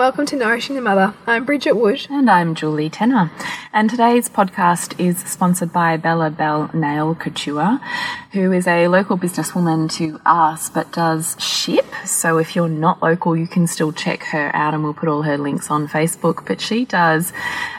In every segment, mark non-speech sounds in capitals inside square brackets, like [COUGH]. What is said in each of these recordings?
Welcome to Nourishing the Mother. I'm Bridget Wood. And I'm Julie Tenner. And today's podcast is sponsored by Bella Bell Nail Couture, who is a local businesswoman to us but does ship. So if you're not local, you can still check her out and we'll put all her links on Facebook. But she does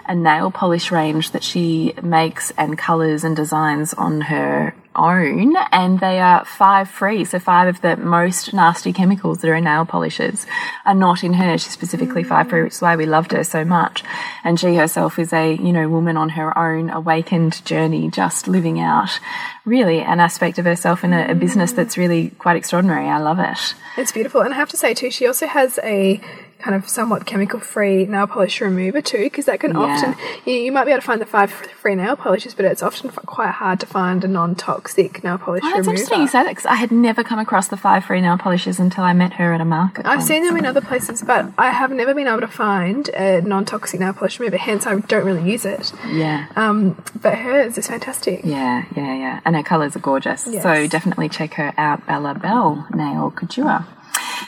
a nail polish range that she makes and colours and designs on her own and they are five free. So five of the most nasty chemicals that are in nail polishes are not in her. She's specifically five free, which is why we loved her so much. And she herself is a, you know, woman on her own awakened journey, just living out really an aspect of herself in a, a business that's really quite extraordinary. I love it. It's beautiful. And I have to say too, she also has a kind of somewhat chemical free nail polish remover too because that can Yeah. often you, you might be able to find the five free nail polishes but it's often f- quite hard to find a non-toxic nail polish Oh, that's remover interesting you say that because I had never come across the five free nail polishes until I met her at a market. I've seen them in other places but I have never been able to find a non-toxic nail polish remover hence I don't really use it Yeah. um, but hers is fantastic Yeah, yeah, yeah. And her colours are gorgeous. Yes. So definitely check her out, Bella Bell Nail Couture.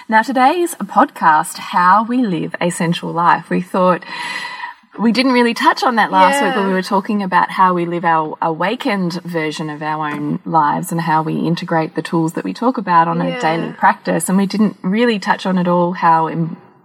Now, today's a podcast, How We Live a Sensual Life. We thought we didn't really touch on that last week when we were talking about how we live our awakened version of our own lives and how we integrate the tools that we talk about on Yeah. a daily practice. And we didn't really touch on at all how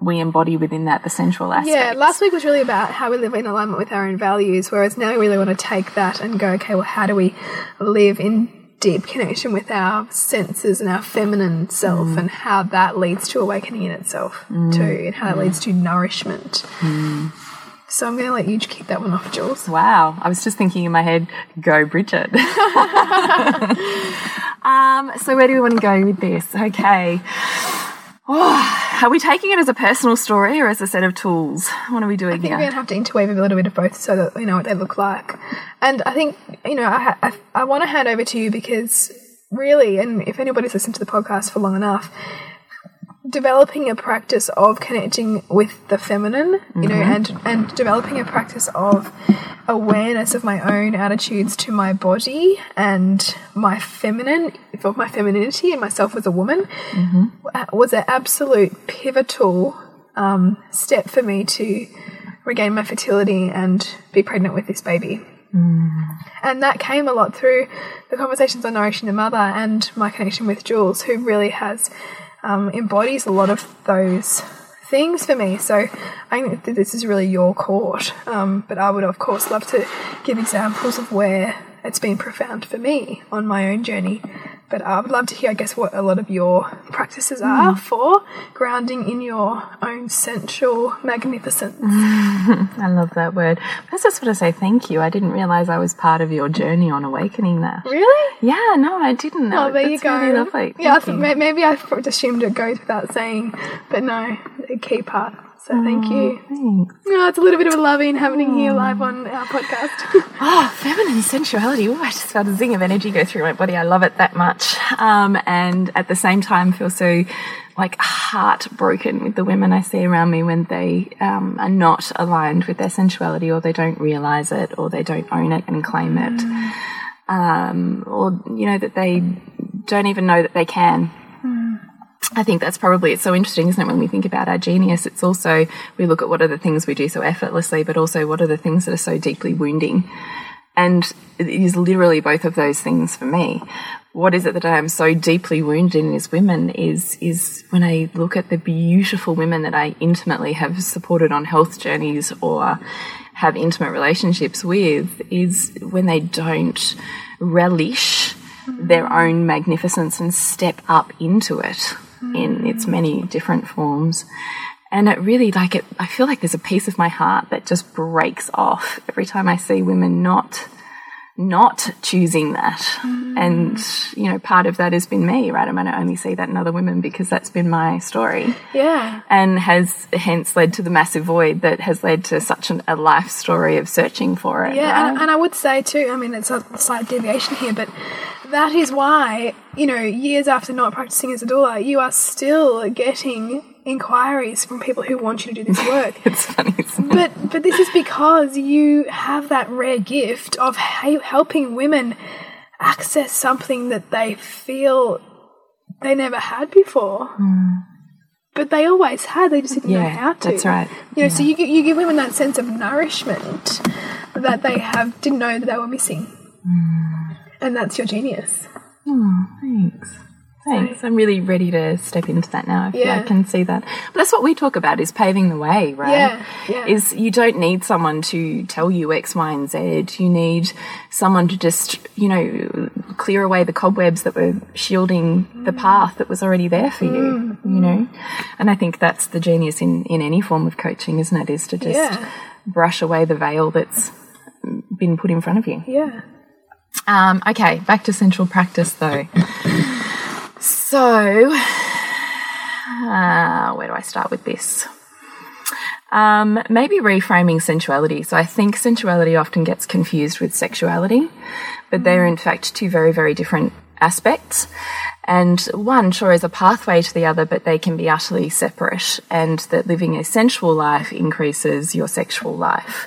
we embody within that the sensual aspect. Yeah, last week was really about how we live in alignment with our own values, whereas now we really want to take that and go, okay, well, how do we live in deep connection with our senses and our feminine self, mm. and how that leads to awakening in itself mm. too, and how that leads to nourishment. Mm. So I'm going to let you kick that one off, Jules. Wow, I was just thinking in my head, go Bridget. [LAUGHS] [LAUGHS] um, so where do we want to go with this? Okay. Oh, are we taking it as a personal story or as a set of tools? What are we doing I think we're here? going to have to interweave a little bit of both so that we know what they look like. And I think, you know, I, I, I want to hand over to you because really, and if anybody's listened to the podcast for long enough, developing a practice of connecting with the feminine, you know, mm-hmm. and, and developing a practice of awareness of my own attitudes to my body and my feminine, of my femininity and myself as a woman was an absolute pivotal um, step for me to regain my fertility and be pregnant with this baby. And that came a lot through the conversations on Nourishing the Mother and my connection with Jules, who really has um, embodies a lot of those things for me. So I think that this is really your court. Um, but I would, of course, love to give examples of where it's been profound for me on my own journey. But I would love to hear, I guess, what a lot of your practices are hmm. for grounding in your own sensual magnificence. [LAUGHS] I love that word. I just want to say thank you. I didn't realize I was part of your journey on awakening that. Really? Yeah, no, I didn't. Know. Oh, there you That's go. Really lovely. Yeah, I Thank thought you. may- maybe I assumed it goes without saying, but no, a key part. So thank you. Thanks. No, it's a little bit of a loving happening here live on our podcast. [LAUGHS] Oh, feminine sensuality. Oh, I just felt a zing of energy go through my body. I love it that much. Um, and at the same time, feel so like heartbroken with the women I see around me when they um, are not aligned with their sensuality or they don't realize it or they don't own it and claim it. Um, or, you know, that they don't even know that they can. I think that's probably it's so interesting, isn't it? When we think about our genius, it's also we look at what are the things we do so effortlessly, but also what are the things that are so deeply wounding. And it is literally both of those things for me. What is it that I am so deeply wounded in as women is is when I look at the beautiful women that I intimately have supported on health journeys or have intimate relationships with, is when they don't relish their mm-hmm. own magnificence and step up into it in its many different forms. And it really like it I feel like there's a piece of my heart that just breaks off every time I see women not not choosing that. Mm. And, you know, part of that has been me, right? I might only see that in other women because that's been my story yeah. and has hence led to the massive void that has led to such an, a life story of searching for it. Yeah, right? and, and I would say too, I mean, it's a slight deviation here, but that is why, you know, years after not practicing as a doula, you are still getting inquiries from people who want you to do this [LAUGHS] work. It's funny. Isn't it? but but this is because you have that rare gift of helping women access something that they feel they never had before. But they always had, they just didn't know Hmm. How to. that's right. You know, so you, you give women that sense of nourishment that they have didn't know that they were missing. Hmm. And that's your genius. Oh, Thanks. Thanks. I'm really ready to step into that now. I feel Yeah. I can see that. But that's what we talk about is paving the way, right? Yeah, yeah. Is you don't need someone to tell you X, Y, and Z. You need someone to just, you know, clear away the cobwebs that were shielding the Mm. path that was already there for you, you know? And I think that's the genius in, in any form of coaching, isn't it? Is to just Yeah. brush away the veil that's been put in front of you. Yeah. Um, okay, back to central practice though. So, uh, where do I start with this? Um, maybe reframing sensuality. So I think sensuality often gets confused with sexuality, but they're in fact two very, very different aspects. And one sure is a pathway to the other, but they can be utterly separate, and that living a sensual life increases your sexual life.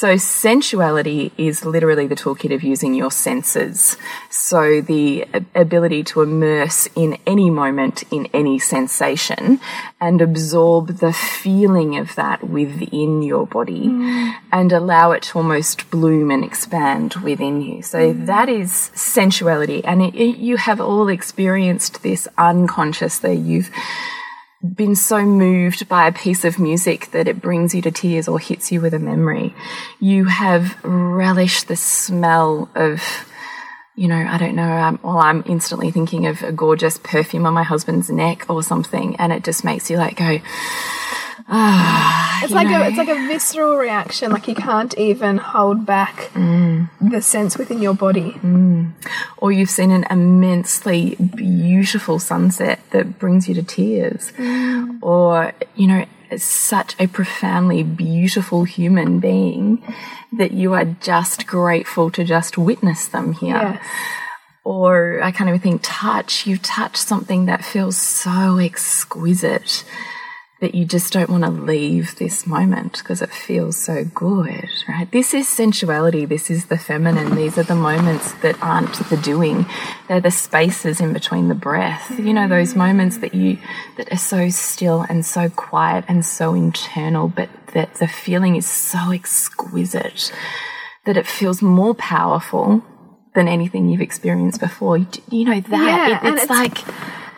So sensuality is literally the toolkit of using your senses. So the ability to immerse in any moment in any sensation and absorb the feeling of that within your body mm. and allow it to almost bloom and expand within you. So mm. that is sensuality. And it, it- you have all experienced this unconsciously. You've been so moved by a piece of music that it brings you to tears or hits you with a memory. You have relished the smell of, you know, I don't know, well, I'm instantly thinking of a gorgeous perfume on my husband's neck or something, and it just makes you like go, Ah, it's like a it's like a visceral reaction, like you can't even hold back Mm. the sense within your body. Mm. or you've seen an immensely beautiful sunset that brings you to tears, mm. or, you know, such a profoundly beautiful human being that you are just grateful to just witness them here. Yes. Or I can't even think touch. You've touched something that feels so exquisite that you just don't want to leave this moment because it feels so good, right? This is sensuality. This is the feminine. These are the moments that aren't the doing. They're the spaces in between the breath. You know, those moments that you, that are so still and so quiet and so internal, but that the feeling is so exquisite that it feels more powerful than anything you've experienced before. You, know, that, Yeah, it- it's it's- like,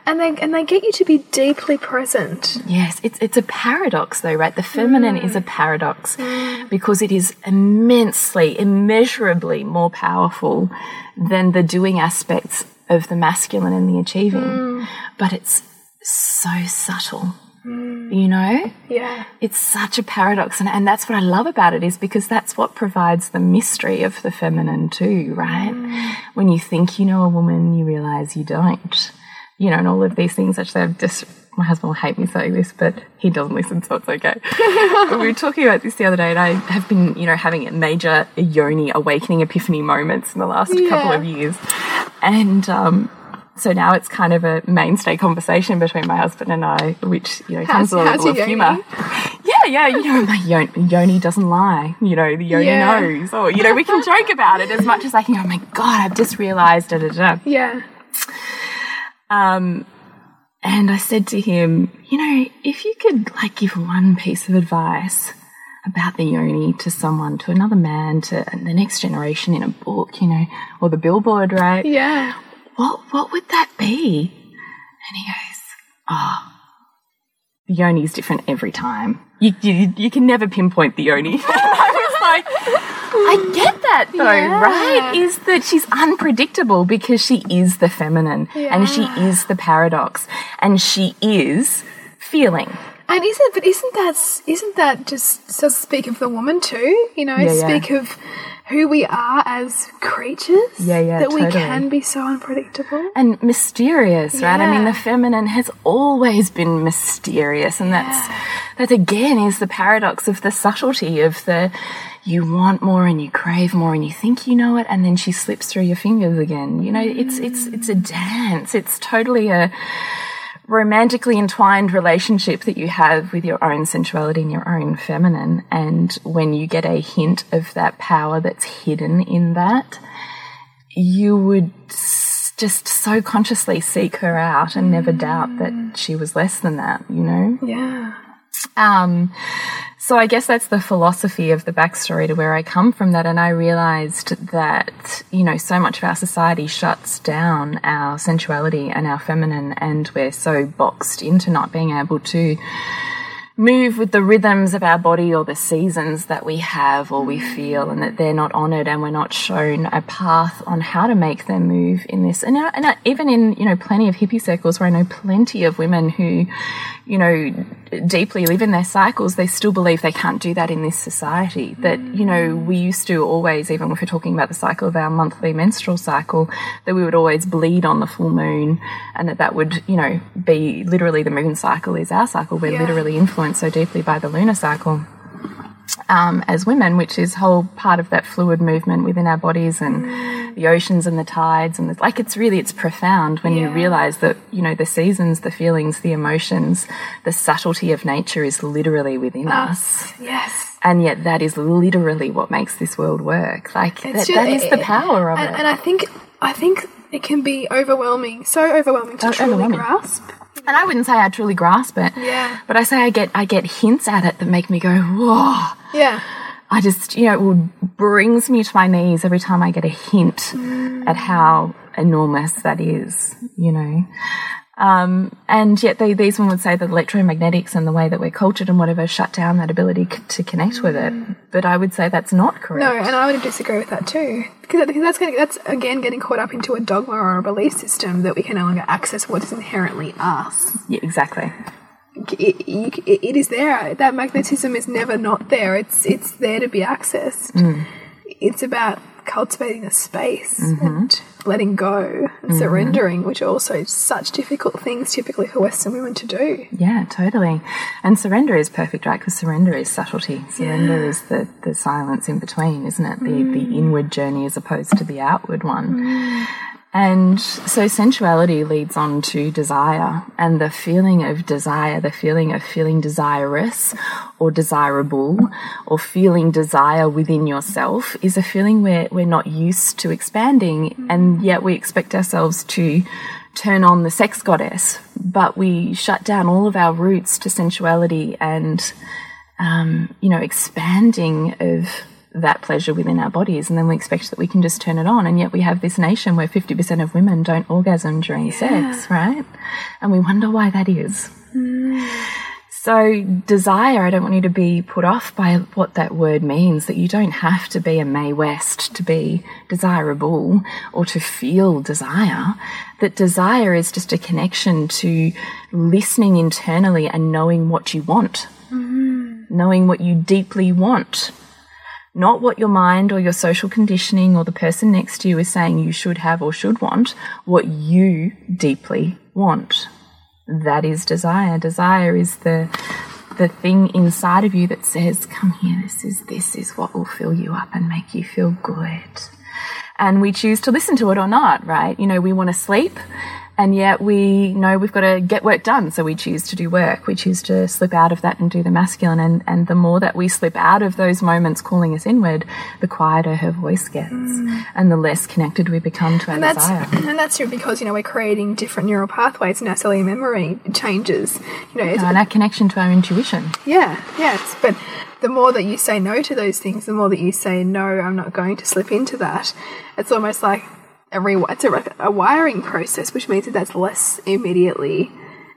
And they and they get you to be deeply present. Yes, it's it's a paradox though, right? The feminine is a mm. paradox mm. because it is immensely, immeasurably more powerful than the doing aspects of the masculine and the achieving. Mm. But it's so subtle. You know? Yeah. It's such a paradox and, and that's what I love about it is because that's what provides the mystery of the feminine too, right? When you think you know a woman, you realize you don't. You know, and all of these things actually I've just my husband will hate me saying this, but he doesn't listen, so it's okay. [LAUGHS] We were talking about this the other day, and I have been, you know, having major yoni awakening epiphany moments in the last couple of years. And um, so now it's kind of a mainstay conversation between my husband and I, which, you know, comes with a level of humour. Yeah, yeah, you know, my yoni, yoni doesn't lie. You know, the yoni Yeah. knows. Or, you know, we can joke about it as much as I can go, oh my God, I've just realised, da da da. Yeah. Um, and I said to him, you know, if you could like give one piece of advice about the yoni to someone, to another man, to the next generation in a book, you know, or the billboard, right? Yeah. What what would that be? And he goes, oh, the yoni is different every time. You, you, you can never pinpoint the yoni. [LAUGHS] I was like, I get that though, Yeah. right? Is that she's unpredictable because she is the feminine and she is the paradox and she is feeling. And isn't but isn't that isn't that just so speak of the woman too? You know, Yeah, yeah. speak of who we are as creatures. Yeah, yeah, That we can be so unpredictable. and mysterious, right? I mean, the feminine has always been mysterious, and that's that again is the paradox of the subtlety of the you want more and you crave more and you think you know it, and then she slips through your fingers again. You know, it's it's it's a dance. It's totally a romantically entwined relationship that you have with your own sensuality and your own feminine. And when you get a hint of that power that's hidden in that, you would just so consciously seek her out and never doubt that mm. she was less than that, you know? Yeah. Um, so I guess that's the philosophy of the backstory to where I come from that. And I realized that, you know, so much of our society shuts down our sensuality and our feminine, and we're so boxed into not being able to move with the rhythms of our body or the seasons that we have or we feel and that they're not honored and we're not shown a path on how to make them move in this. And, uh, and uh, even in you know plenty of hippie circles where i know plenty of women who you know deeply live in their cycles they still believe they can't do that in this society. That you know we used to always even if we're talking about the cycle of our monthly menstrual cycle that we would always bleed on the full moon and that that would you know be literally the moon cycle is our cycle. We're Yeah. literally influenced so deeply by the lunar cycle um, as women, which is whole part of that fluid movement within our bodies and the oceans and the tides and the, like it's really it's profound when you realize that you know the seasons, the feelings, the emotions, the subtlety of nature is literally within us, Yes. and yet that is literally what makes this world work. Like that, It's that ju- the power of and, it. and I think I think it can be overwhelming, so overwhelming to Oh, truly overwhelming. grasp. And I wouldn't say I truly grasp it, Yeah. but I say I get I get hints at it that make me go whoa. Yeah. I just, you know, it brings me to my knees every time I get a hint at how enormous that is, you know. Um, and yet they, these women would say that electromagnetics and the way that we're cultured and whatever shut down that ability c- to connect with it. But I would say that's not correct. No, and I would disagree with that too, because that's gonna, that's again getting caught up into a dogma or a belief system that we can no longer access what is inherently us. Yeah, exactly. It, it, it is there. That magnetism is never not there. It's it's there to be accessed. Mm. It's about cultivating a space Mm-hmm. and letting go and mm-hmm. surrendering, which are also such difficult things typically for Western women to do. Yeah, totally. And surrender is perfect, right? Because surrender is subtlety. Surrender is the, the silence in between, isn't it? The, the mm. inward journey as opposed to the outward one. Mm. And so sensuality leads on to desire and the feeling of desire, the feeling of feeling desirous or desirable or feeling desire within yourself is a feeling where we're not used to expanding and yet we expect ourselves to turn on the sex goddess, but we shut down all of our roots to sensuality and, um, you know, expanding of that pleasure within our bodies. And then we expect that we can just turn it on. And yet we have this nation where 50% of women don't orgasm during sex, right? And we wonder why that is. Hmm. So, desire, I don't want you to be put off by what that word means, that you don't have to be a Mae West to be desirable or to feel desire. That desire is just a connection to listening internally and knowing what you want, hmm. knowing what you deeply want. Not what your mind or your social conditioning or the person next to you is saying you should have or should want, what you deeply want that is desire. Desire is the the thing inside of you that says, "Come here. This is this is what will fill you up and make you feel good." And we choose to listen to it or not, right? You know, we want to sleep, and yet we know we've got to get work done, so we choose to do work. We choose to slip out of that and do the masculine. And and the more that we slip out of those moments calling us inward, the quieter her voice gets, mm. and the less connected we become to our And that's desire. and that's true because you know we're creating different neural pathways and our cellular memory changes. You know, and our connection to our intuition. yeah, yes. But the more that you say no to those things, the more that you say no, I'm not going to slip into that. It's almost like a re- it's a, a wiring process, which means that that's less immediately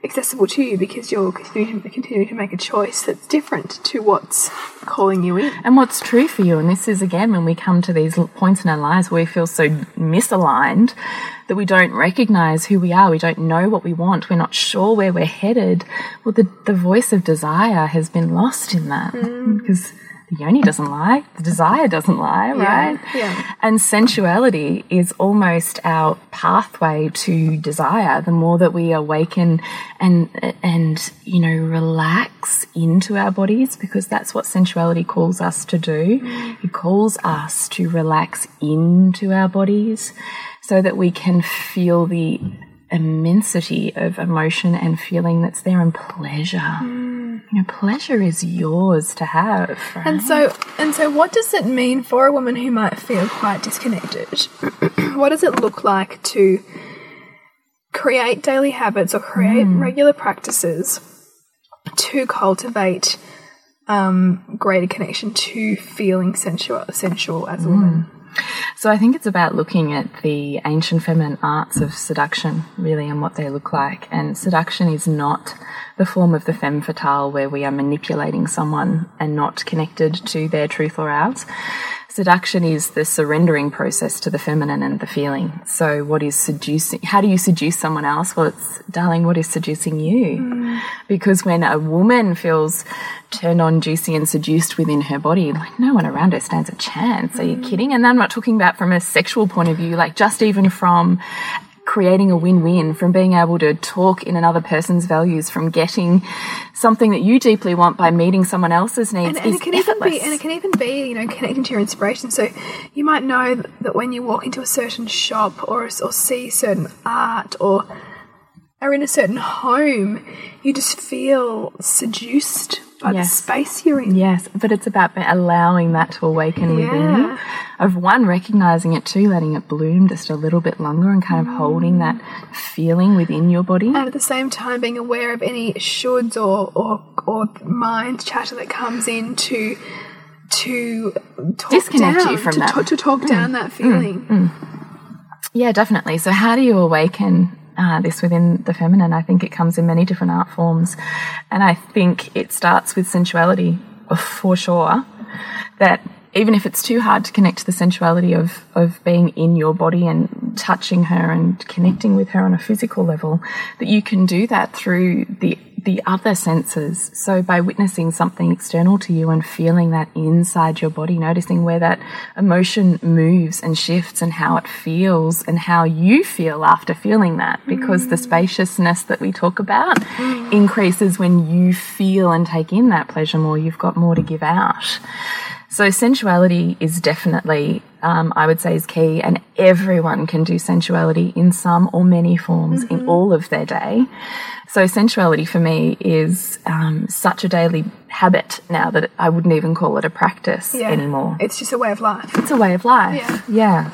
accessible to you because you're continuing to, continuing to make a choice that's different to what's calling you in. And what's true for you, and this is again when we come to these points in our lives where we feel so misaligned that we don't recognize who we are, we don't know what we want, we're not sure where we're headed. Well, the, the voice of desire has been lost in that mm. because the yoni doesn't lie, the desire doesn't lie, right? yeah. And sensuality is almost our pathway to desire. The more that we awaken and and you know relax into our bodies, because that's what sensuality calls us to do. Mm. It calls us to relax into our bodies, so that we can feel the immensity of emotion and feeling that's there and pleasure. Hmm. You know, pleasure is yours to have. Right? And so, and so, what does it mean for a woman who might feel quite disconnected? [CLEARS THROAT] what does it look like to create daily habits or create hmm. regular practices to cultivate um, greater connection to feeling sensual, sensual as a woman? Hmm. So I think it's about looking at the ancient feminine arts of seduction, really, and what they look like. And seduction is not the form of the femme fatale where we are manipulating someone and not connected to their truth or ours. Seduction is the surrendering process to the feminine and the feeling. So, what is seducing? How do you seduce someone else? Well, it's, darling, what is seducing you? Because when a woman feels turned on, juicy, and seduced within her body, like no one around her stands a chance. Are you mm. kidding? And I'm not talking about from a sexual point of view, like just even from creating a win-win from being able to talk in another person's values from getting something that you deeply want by meeting someone else's needs And, and it can even be, and it can even be, you know, connecting to your inspiration. So you might know that when you walk into a certain shop or or see certain art or are in a certain home, you just feel seduced by Yes. the space you're in. Yes, but it's about allowing that to awaken within you. Of one, recognizing it, two, letting it bloom just a little bit longer and kind of holding that feeling within your body. And at the same time, being aware of any shoulds or or, or mind chatter that comes in to to talk Disconnect down, you from to, that. to, to talk mm. down that feeling. Mm. Mm. Yeah, definitely. So, how do you awaken uh, this within the feminine? I think it comes in many different art forms. And I think it starts with sensuality for sure. That even if it's too hard to connect to the sensuality of, of being in your body and touching her and connecting with her on a physical level, that you can do that through the the other senses. So by witnessing something external to you and feeling that inside your body, noticing where that emotion moves and shifts and how it feels and how you feel after feeling that, because the spaciousness that we talk about mm. increases when you feel and take in that pleasure more. You've got more to give out. So sensuality is definitely, um, I would say, is key, and everyone can do sensuality in some or many forms in all of their day. So sensuality for me is um, such a daily habit now that I wouldn't even call it a practice Yeah. anymore. It's just a way of life. It's a way of life. Yeah. Yeah.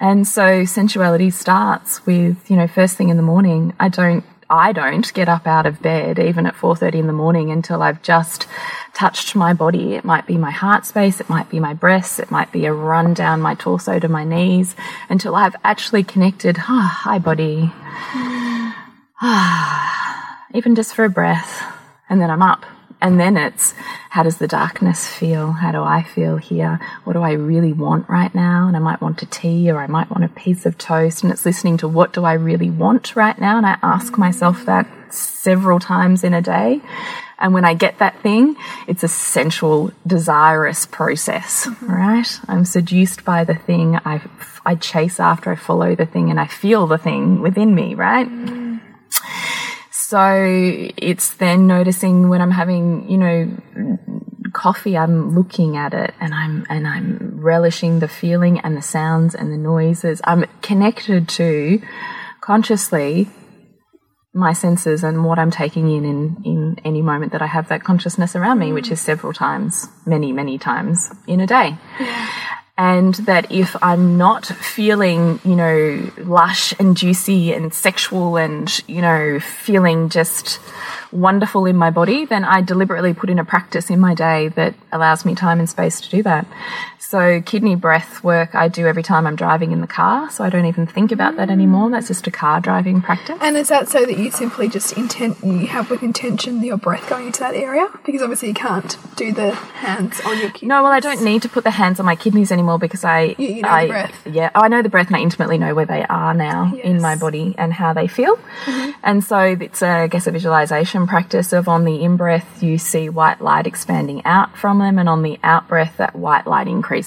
And so sensuality starts with, you know, first thing in the morning, I don't I don't get up out of bed even at 4:30 in the morning until I've just touched my body. It might be my heart space, it might be my breasts, it might be a run down my torso to my knees until I've actually connected, ah, hi body. [SIGHS] [SIGHS] Even just for a breath. And then I'm up. And then it's how does the darkness feel? How do I feel here? What do I really want right now? And I might want a tea or I might want a piece of toast. And it's listening to what do I really want right now? And I ask myself that several times in a day. And when I get that thing, it's a sensual, desirous process, right? I'm seduced by the thing. I, I chase after, I follow the thing, and I feel the thing within me, right? So it's then noticing when I'm having, you know, coffee, I'm looking at it and I'm and I'm relishing the feeling and the sounds and the noises. I'm connected to consciously my senses and what I'm taking in, in in any moment that I have that consciousness around me, which mm. is several times, many, many times in a day. And that if I'm not feeling, you know, lush and juicy and sexual and, you know, feeling just wonderful in my body, then I deliberately put in a practice in my day that allows me time and space to do that. So kidney breath work I do every time I'm driving in the car, so I don't even think about that anymore. That's just a car driving practice. And is that so that you simply just intent you have with intention your breath going into that area? Because obviously you can't do the hands on your kidneys. No, well, I don't need to put the hands on my kidneys anymore because I, You- you know the I, breath. yeah, oh, I know the breath and I intimately know where they are now in my body and how they feel. Mm-hmm. And so it's, a, I guess, a visualization practice of on the in breath, you see white light expanding out from them, and on the out breath, that white light increases.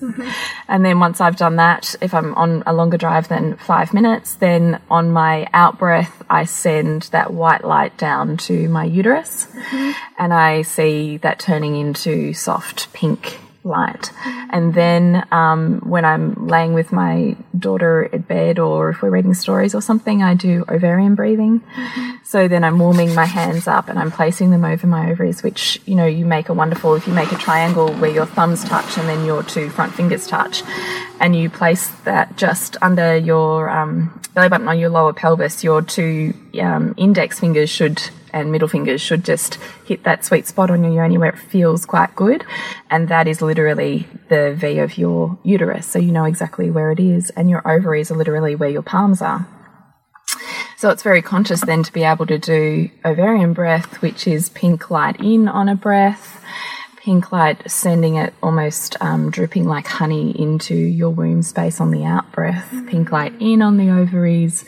Mm-hmm. And then once I've done that, if I'm on a longer drive than five minutes, then on my out breath, I send that white light down to my uterus Mm-hmm. and I see that turning into soft pink light. And then um, when I'm laying with my daughter at bed or if we're reading stories or something, I do ovarian breathing. So then I'm warming my hands up and I'm placing them over my ovaries, which, you know, you make a wonderful, if you make a triangle where your thumbs touch and then your two front fingers touch, and you place that just under your um, belly button on your lower pelvis, your two um, index fingers should and middle fingers should just hit that sweet spot on your yoni where it feels quite good. And that is literally the V of your uterus. So you know exactly where it is. And your ovaries are literally where your palms are. So it's very conscious then to be able to do ovarian breath, which is pink light in on a breath, pink light sending it almost um, dripping like honey into your womb space on the out breath, pink light in on the ovaries,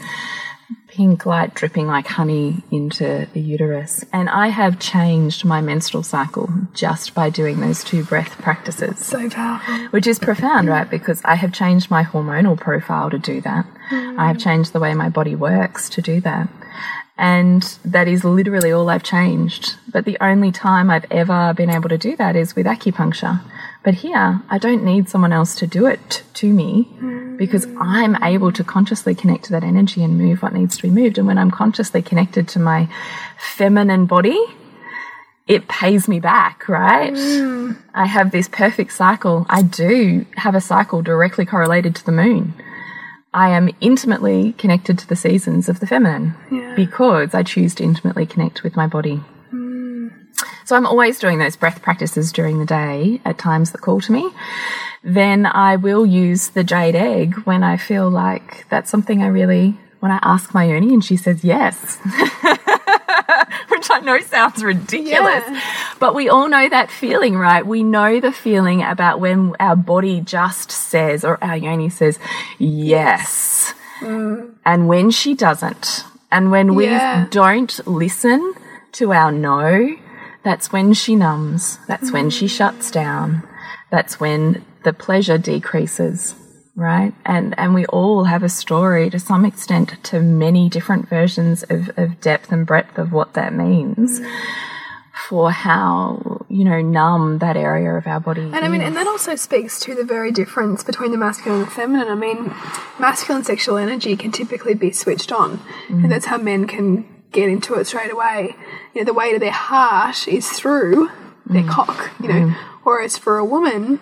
pink light dripping like honey into the uterus. And I have changed my menstrual cycle just by doing those two breath practices. So powerful. Which is profound, right? Because I have changed my hormonal profile to do that. I have changed the way my body works to do that. And that is literally all I've changed. But the only time I've ever been able to do that is with acupuncture. But here, I don't need someone else to do it to me because I'm able to consciously connect to that energy and move what needs to be moved. And when I'm consciously connected to my feminine body, it pays me back, right? Mm. I have this perfect cycle. I do have a cycle directly correlated to the moon. I am intimately connected to the seasons of the feminine because I choose to intimately connect with my body. So I'm always doing those breath practices during the day at times that call to me. Then I will use the jade egg when I feel like that's something I really, when I ask my Yoni and she says yes. [LAUGHS] Which I know sounds ridiculous, Yeah. but we all know that feeling, right? We know the feeling about when our body just says, or our yoni says, yes. Mm. And when she doesn't, and when we Yeah. don't listen to our no, that's when she numbs. That's when she shuts down. That's when the pleasure decreases, right? And and we all have a story to some extent to many different versions of, of depth and breadth of what that means for how, you know, numb that area of our body. And I mean, and that also speaks to the very difference between the masculine and the feminine. I mean, masculine sexual energy can typically be switched on, and mm. that's how men can get into it straight away. You know, the way to their heart is through their mm. cock, you know, mm. whereas for a woman,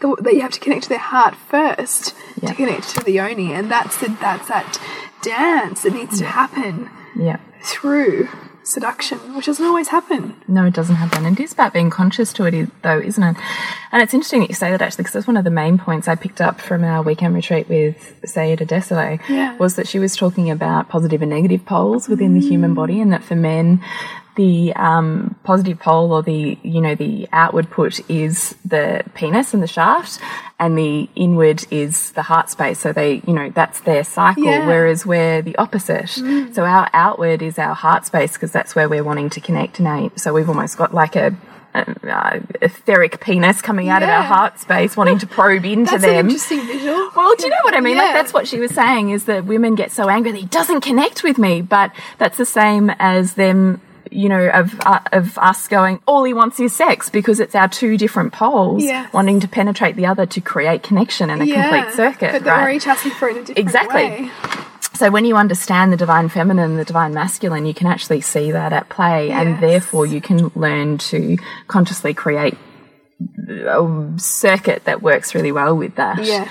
that you have to connect to their heart first Yeah. to connect to the yoni, and that's the that's that dance that needs to happen yeah. through seduction, which doesn't always happen. No, it doesn't happen. And it is about being conscious to it, though, isn't it? And it's interesting that you say that actually, because that's one of the main points I picked up from our weekend retreat with Saida Désilets, Yeah. was that she was talking about positive and negative poles within the human body, and that for men, the um, positive pole or the you know the outward put is the penis and the shaft, and the inward is the heart space. So they you know that's their cycle. Yeah. Whereas we're the opposite. So our outward is our heart space because that's where we're wanting to connect. And so we've almost got like a uh, etheric penis coming out of our heart space, wanting to probe into That's an them. interesting visual. Well, do you know what I mean? Like that's what she was saying is that women get so angry that he doesn't connect with me, but that's the same as them. You know, of uh, of us going, all he wants is sex because it's our two different poles Yes. wanting to penetrate the other to create connection and a complete circuit. But right? we're each asking for it in a different Exactly. way. So when you understand the divine feminine the divine masculine, you can actually see that at play, and therefore you can learn to consciously create a circuit that works really well with that. Yes.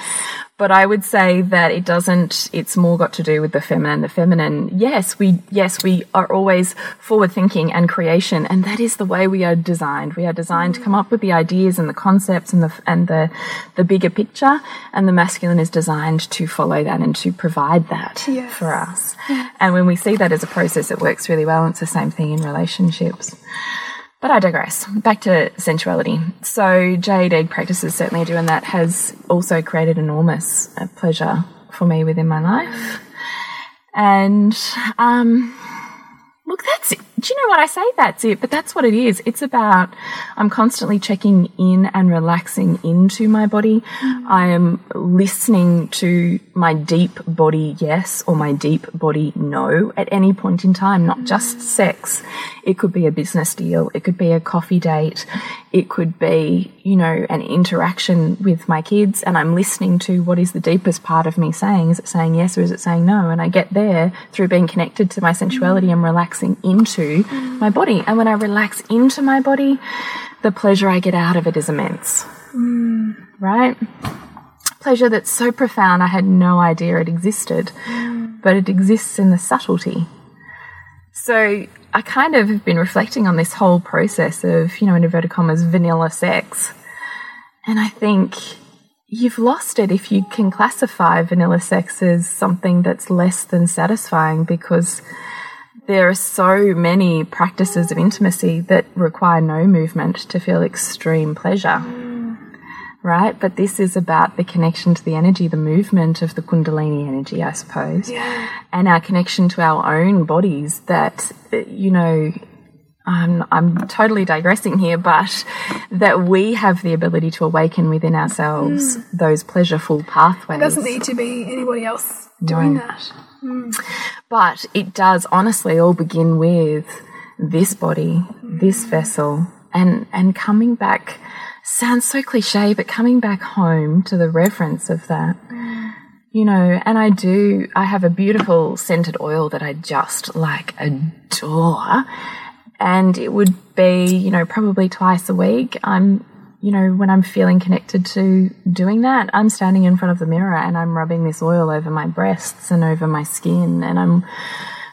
But I would say that it doesn't, it's more got to do with the feminine. The feminine, yes, we, yes, we are always forward thinking and creation. And that is the way we are designed. We are designed to come up with the ideas and the concepts and the, and the, the bigger picture. And the masculine is designed to follow that and to provide that Yes. for us. And when we see that as a process, it works really well. And it's the same thing in relationships. But I digress. Back to sensuality. So jade egg practices certainly do, and that has also created enormous uh, pleasure for me within my life. And um, look, that's it. Do you know what I say? That's it. But that's what it is. It's about I'm constantly checking in and relaxing into my body. Mm. I am listening to my deep body yes or my deep body no at any point in time, not just mm. sex. It could be a business deal. It could be a coffee date. It could be, you know, an interaction with my kids and I'm listening to what is the deepest part of me saying. Is it saying yes or is it saying no? And I get there through being connected to my sensuality and relaxing into my body. And when I relax into my body, the pleasure I get out of it is immense. Mm. Right? Pleasure that's so profound I had no idea it existed, mm. but it exists in the subtlety. So I kind of have been reflecting on this whole process of, you know, in inverted commas, vanilla sex. And I think you've lost it if you can classify vanilla sex as something that's less than satisfying because there are so many practices of intimacy that require no movement to feel extreme pleasure. Right? But this is about the connection to the energy, the movement of the Kundalini energy, I suppose. Yeah. And our connection to our own bodies that, you know, I'm, I'm totally digressing here, but that we have the ability to awaken within ourselves hmm. those pleasureful pathways. It doesn't need to be anybody else doing No. that. Hmm. But it does honestly all begin with this body, this hmm. vessel, and and coming back sounds so cliche, but coming back home to the reverence of that. You know, and I do I have a beautiful scented oil that I just like adore. And it would be, you know, probably twice a week. I'm you know, when I'm feeling connected to doing that, I'm standing in front of the mirror and I'm rubbing this oil over my breasts and over my skin and I'm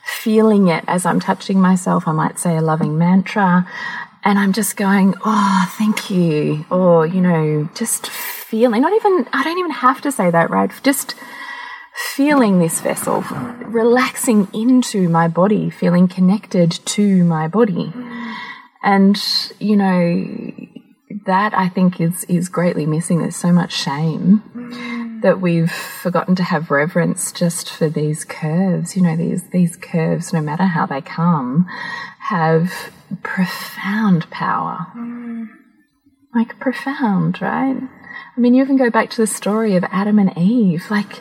feeling it as I'm touching myself. I might say a loving mantra and I'm just going, oh, thank you. Or, you know, just feeling, not even, I don't even have to say that, right? Just feeling this vessel, relaxing into my body, feeling connected to my body. And, you know, that I think is is greatly missing. There's so much shame that we've forgotten to have reverence just for these curves. You know, these these curves, no matter how they come, have profound power. Mm. Like profound, right? I mean, you even go back to the story of Adam and Eve, like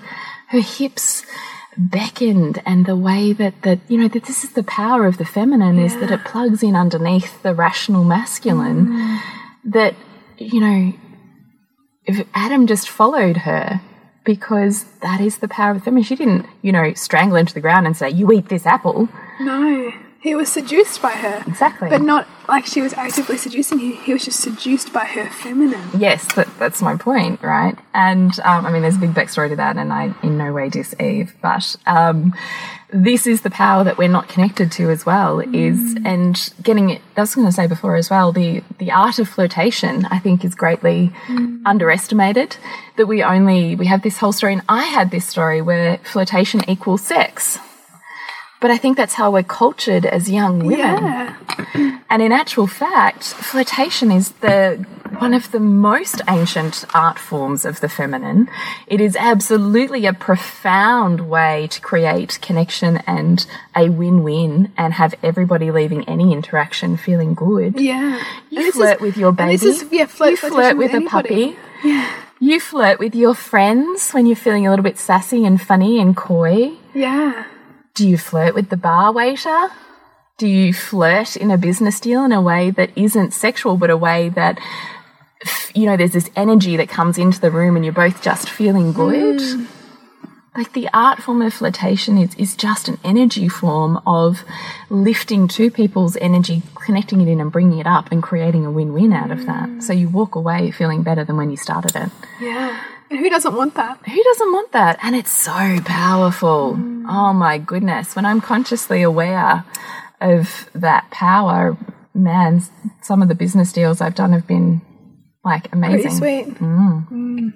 her hips beckoned and the way that that you know that this is the power of the feminine is that it plugs in underneath the rational masculine mm. that you know if adam just followed her because that is the power of the feminine she didn't you know strangle him to the ground and say you eat this apple No, he was seduced by her. Exactly. But not like she was actively seducing him. He was just seduced by her feminine. yes that, that's my point right and um, i mean there's a big backstory to that and i in no way diss eve but um, this is the power that we're not connected to as well is mm. and getting it i was going to say before as well the the art of flirtation i think is greatly mm. underestimated that we only we have this whole story and i had this story where flirtation equals sex. But i think that's how we're cultured as young women. Yeah. and in actual fact, flirtation is the one of the most ancient art forms of the feminine. It is absolutely a profound way to create connection and a win-win and have everybody leaving any interaction feeling good. Yeah. You flirt is- with your baby. is- yeah, flirt, you flirt flirtation with, a puppy. You flirt with your friends when you're feeling a little bit sassy and funny and coy. Yeah. Do you flirt with the bar waiter? Do you flirt in a business deal in a way that isn't sexual, but a way that, you know, there's this energy that comes into the room and you're both just feeling good? Hmm. Like the art form of flirtation is, is just an energy form of lifting two people's energy, connecting it in and bringing it up and creating a win win out of that. So you walk away feeling better than when you started it. Yeah. And who doesn't want that? Who doesn't want that? And it's so powerful. Oh my goodness. When I'm consciously aware of that power, man, some of the business deals I've done have been like Pretty amazing. sweet. Mm.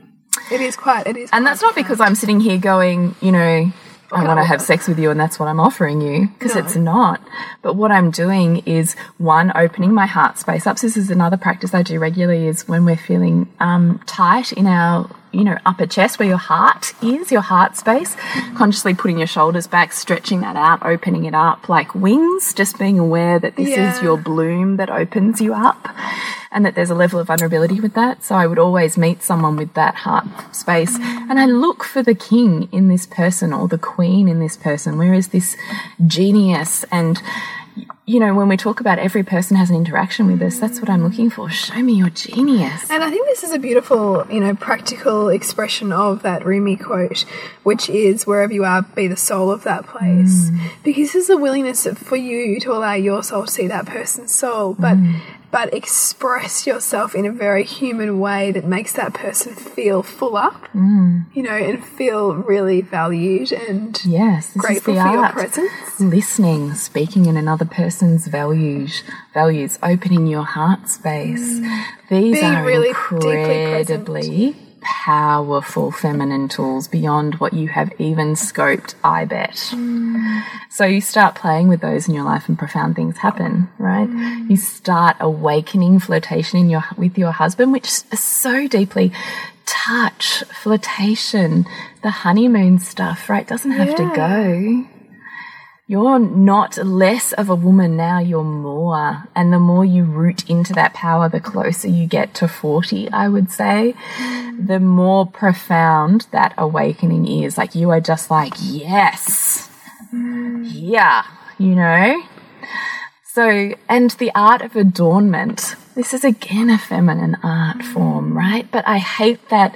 It is quite. It is. And that's not because I'm sitting here going, you know, I want to have sex with you and that's what I'm offering you, because No. it's not. But what I'm doing is one, opening my heart space up. So this is another practice I do regularly is when we're feeling um, tight in our, you know, upper chest where your heart is, your heart space, consciously putting your shoulders back, stretching that out, opening it up like wings, just being aware that this is your bloom that opens you up and that there's a level of vulnerability with that. So I would always meet someone with that heart space and I look for the king in this person or the queen in this person. Where is this genius and you know, when we talk about every person has an interaction with us, that's what I'm looking for. Show me your genius. And I think this is a beautiful, you know, practical expression of that Rumi quote, which is wherever you are, be the soul of that place. Mm. Because this is a willingness for you to allow your soul to see that person's soul, but Mm. But express yourself in a very human way that makes that person feel full up, Mm. you know, and feel really valued and Yes, grateful for your presence. Listening, speaking in another person's values, values, opening your heart space. These Being are really deeply incredibly powerful feminine tools beyond what you have even scoped, I bet. So you start playing with those in your life and profound things happen, right? You start awakening flirtation in your with your husband, which is so deeply touch, flirtation, the honeymoon stuff, right? Doesn't have to go. You're not less of a woman now, you're more. And the more you root into that power, the closer you get to 40, I would say, the more profound that awakening is. Like you are just like, yes, yeah, you know? So, and the art of adornment. This is again a feminine art form, right? But I hate that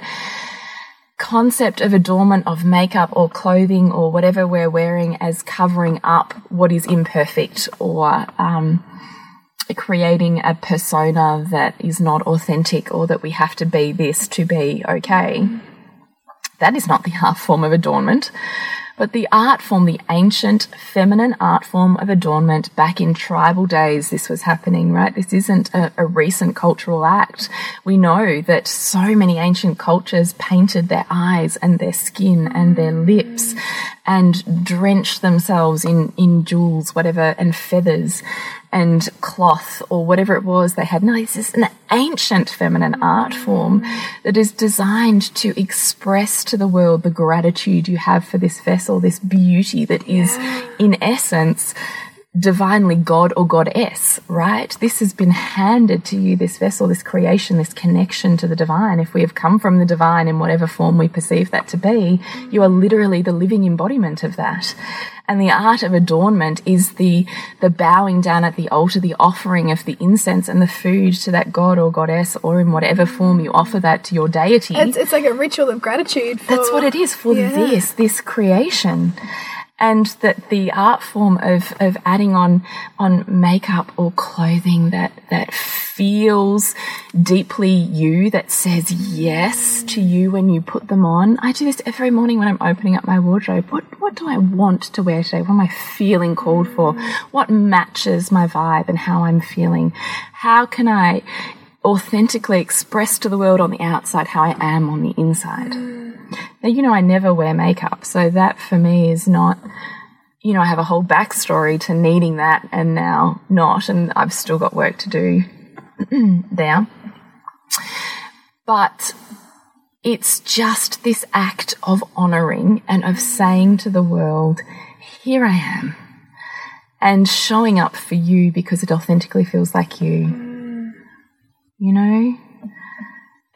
concept of adornment of makeup or clothing or whatever we're wearing as covering up what is imperfect or um, creating a persona that is not authentic or that we have to be this to be okay. That is not the [LAUGHS] art form of adornment. But the art form, the ancient feminine art form of adornment back in tribal days, this was happening, right? This isn't a, a recent cultural act. We know that so many ancient cultures painted their eyes and their skin and their mm. lips and drenched themselves in, in jewels, whatever, and feathers and cloth or whatever it was they had. No, this is an ancient feminine art form that is designed to express to the world the gratitude you have for this vessel, this beauty that is, in essence, divinely God or Goddess, right? This has been handed to you, this vessel, this creation, this connection to the divine. If we have come from the divine in whatever form we perceive that to be, you are literally the living embodiment of that. And the art of adornment is the, the bowing down at the altar, the offering of the incense and the food to that God or Goddess, or in whatever form you offer that to your deity. It's, it's like a ritual of gratitude. For, That's what it is for Yeah. this, this creation. And that the art form of, of adding on, on makeup or clothing that, that feels deeply you, that says yes to you when you put them on. I do this every morning when I'm opening up my wardrobe. What, what do I want to wear today? What am I feeling called for? What matches my vibe and how I'm feeling? How can I authentically express to the world on the outside how I am on the inside? Now, you know, I never wear makeup, so that for me is not, you know, I have a whole backstory to needing that and now not, and I've still got work to do [CLEARS THROAT] there. But it's just this act of honoring and of saying to the world, here I am, and showing up for you because it authentically feels like you. You know?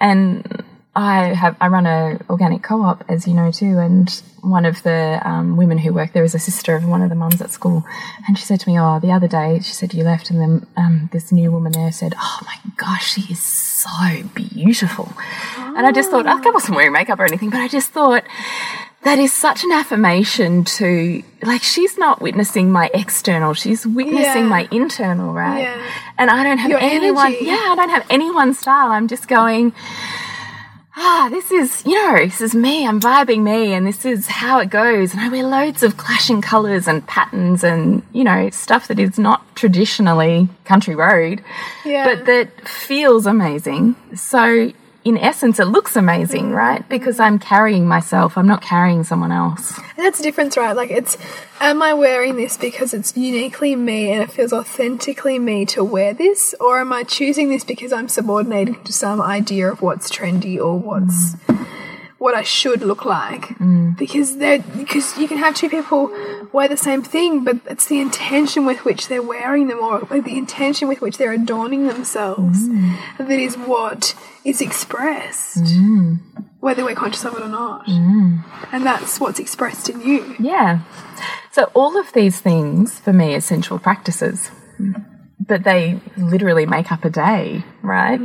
And I have I run a organic co-op, as you know too, and one of the um, women who work there is a sister of one of the mums at school, and she said to me, "Oh, the other day, she said you left, and then um, this new woman there said, oh my gosh, she is so beautiful,' and I just thought I wasn't wearing makeup or anything, but I just thought." That is such an affirmation to, like, she's not witnessing my external, she's witnessing Yeah. my internal, right? Yeah. And I don't have Your anyone, energy. yeah, I don't have anyone's style. I'm just going, ah, this is, you know, this is me. I'm vibing me, and this is how it goes. And I wear loads of clashing colours and patterns and, you know, stuff that is not traditionally Country Road, Yeah. but that feels amazing. So, in essence, it looks amazing, right? Because I'm carrying myself, I'm not carrying someone else. And that's the difference, right? Like, it's, am I wearing this because it's uniquely me and it feels authentically me to wear this? Or am I choosing this because I'm subordinating to some idea of what's trendy or what's, what I should look like? Mm. Because they're, because you can have two people wear the same thing, but it's the intention with which they're wearing them or the intention with which they're adorning themselves mm. that is what is expressed. Mm. Whether we're conscious of it or not. And that's what's expressed in you. Yeah. So all of these things for me are sensual practices. But they literally make up a day, right?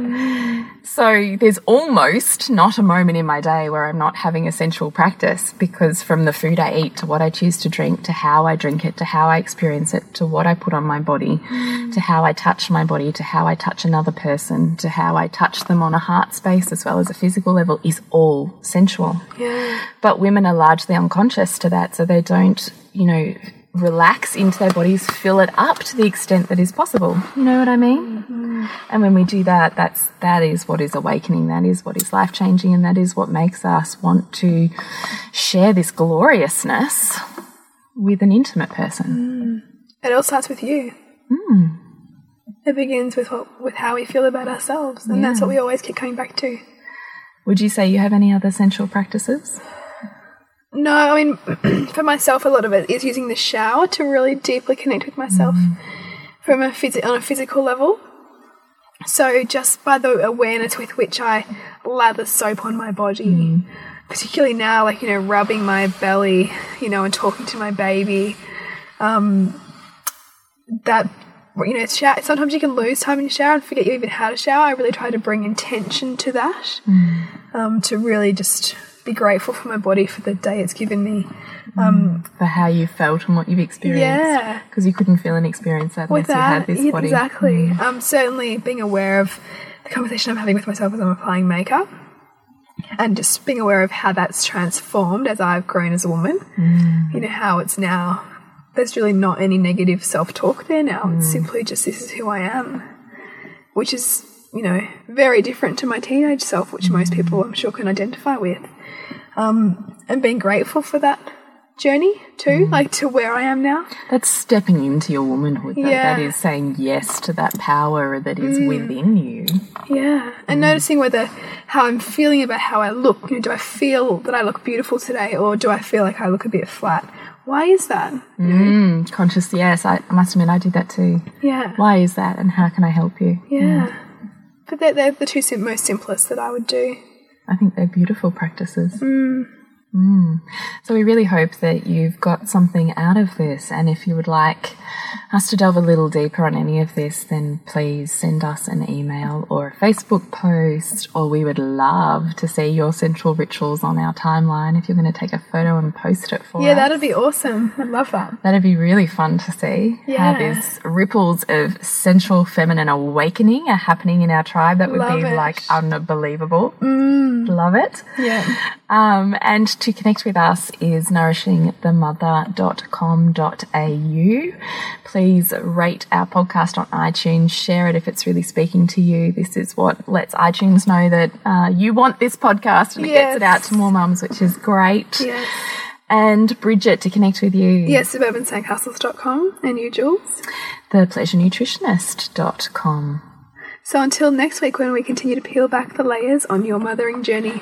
So there's almost not a moment in my day where I'm not having a sensual practice because from the food I eat to what I choose to drink to how I drink it to how I experience it to what I put on my body to how I touch my body to how I touch another person to how I touch them on a heart space as well as a physical level is all sensual. Yeah. But women are largely unconscious to that, so they don't, you know, relax into their bodies, fill it up to the extent that is possible. You know what I mean? Mm-hmm. And when we do that, that's that is what is awakening. That is what is life changing, and that is what makes us want to share this gloriousness with an intimate person. Mm. It all starts with you. Mm. It begins with what, with how we feel about ourselves, and that's what we always keep coming back to. Would you say you have any other sensual practices? No, I mean, [CLEARS THROAT] for myself, a lot of it is using the shower to really deeply connect with myself from a phys- on a physical level. So just by the awareness with which I lather soap on my body, particularly now, like you know, rubbing my belly, you know, and talking to my baby, um, that you know, sometimes you can lose time in the shower and forget you even had a shower. I really try to bring intention to that, um, to really just be grateful for my body for the day it's given me. Um, For how you felt and what you've experienced? Yeah. Because you couldn't feel and experience that unless you had this body. exactly. Um, certainly being aware of the conversation I'm having with myself as I'm applying makeup. And just being aware of how that's transformed as I've grown as a woman. You know, how it's now, there's really not any negative self talk there now. It's simply just this is who I am, which is, you know, very different to my teenage self, which most people I'm sure can identify with. Um, and being grateful for that journey too, like to where I am now. That's stepping into your womanhood. That, Yeah. that is saying yes to that power that is within you. Yeah, and noticing whether how I'm feeling about how I look. You know, do I feel that I look beautiful today, or do I feel like I look a bit flat? Why is that? Mm, conscious, yes. I, I must admit, I do that too. Yeah, Why is that, and how can I help you? yeah. But they're, they're the two sim- most simplest that I would do. I think they're beautiful practices. Mm. So we really hope that you've got something out of this. And if you would like us to delve a little deeper on any of this, then please send us an email or a Facebook post, or we would love to see your central rituals on our timeline. If you're going to take a photo and post it for Yeah, us. Yeah, that'd be awesome. I'd love that. That'd be really fun to see how Yeah. these ripples of sensual feminine awakening are happening in our tribe. That would Love be it. like unbelievable. Love it. Yeah. Um, and to connect with us is nourishingthemother.com.au. Please rate our podcast on iTunes, share it if it's really speaking to you. This is what lets iTunes know that uh, you want this podcast and it gets it out to more mums, which is great. Yes. And Bridget, to connect with you, Yes, suburbansandcastles.com and you, Jules. thepleasurenutritionist.com. So until next week when we continue to peel back the layers on your mothering journey.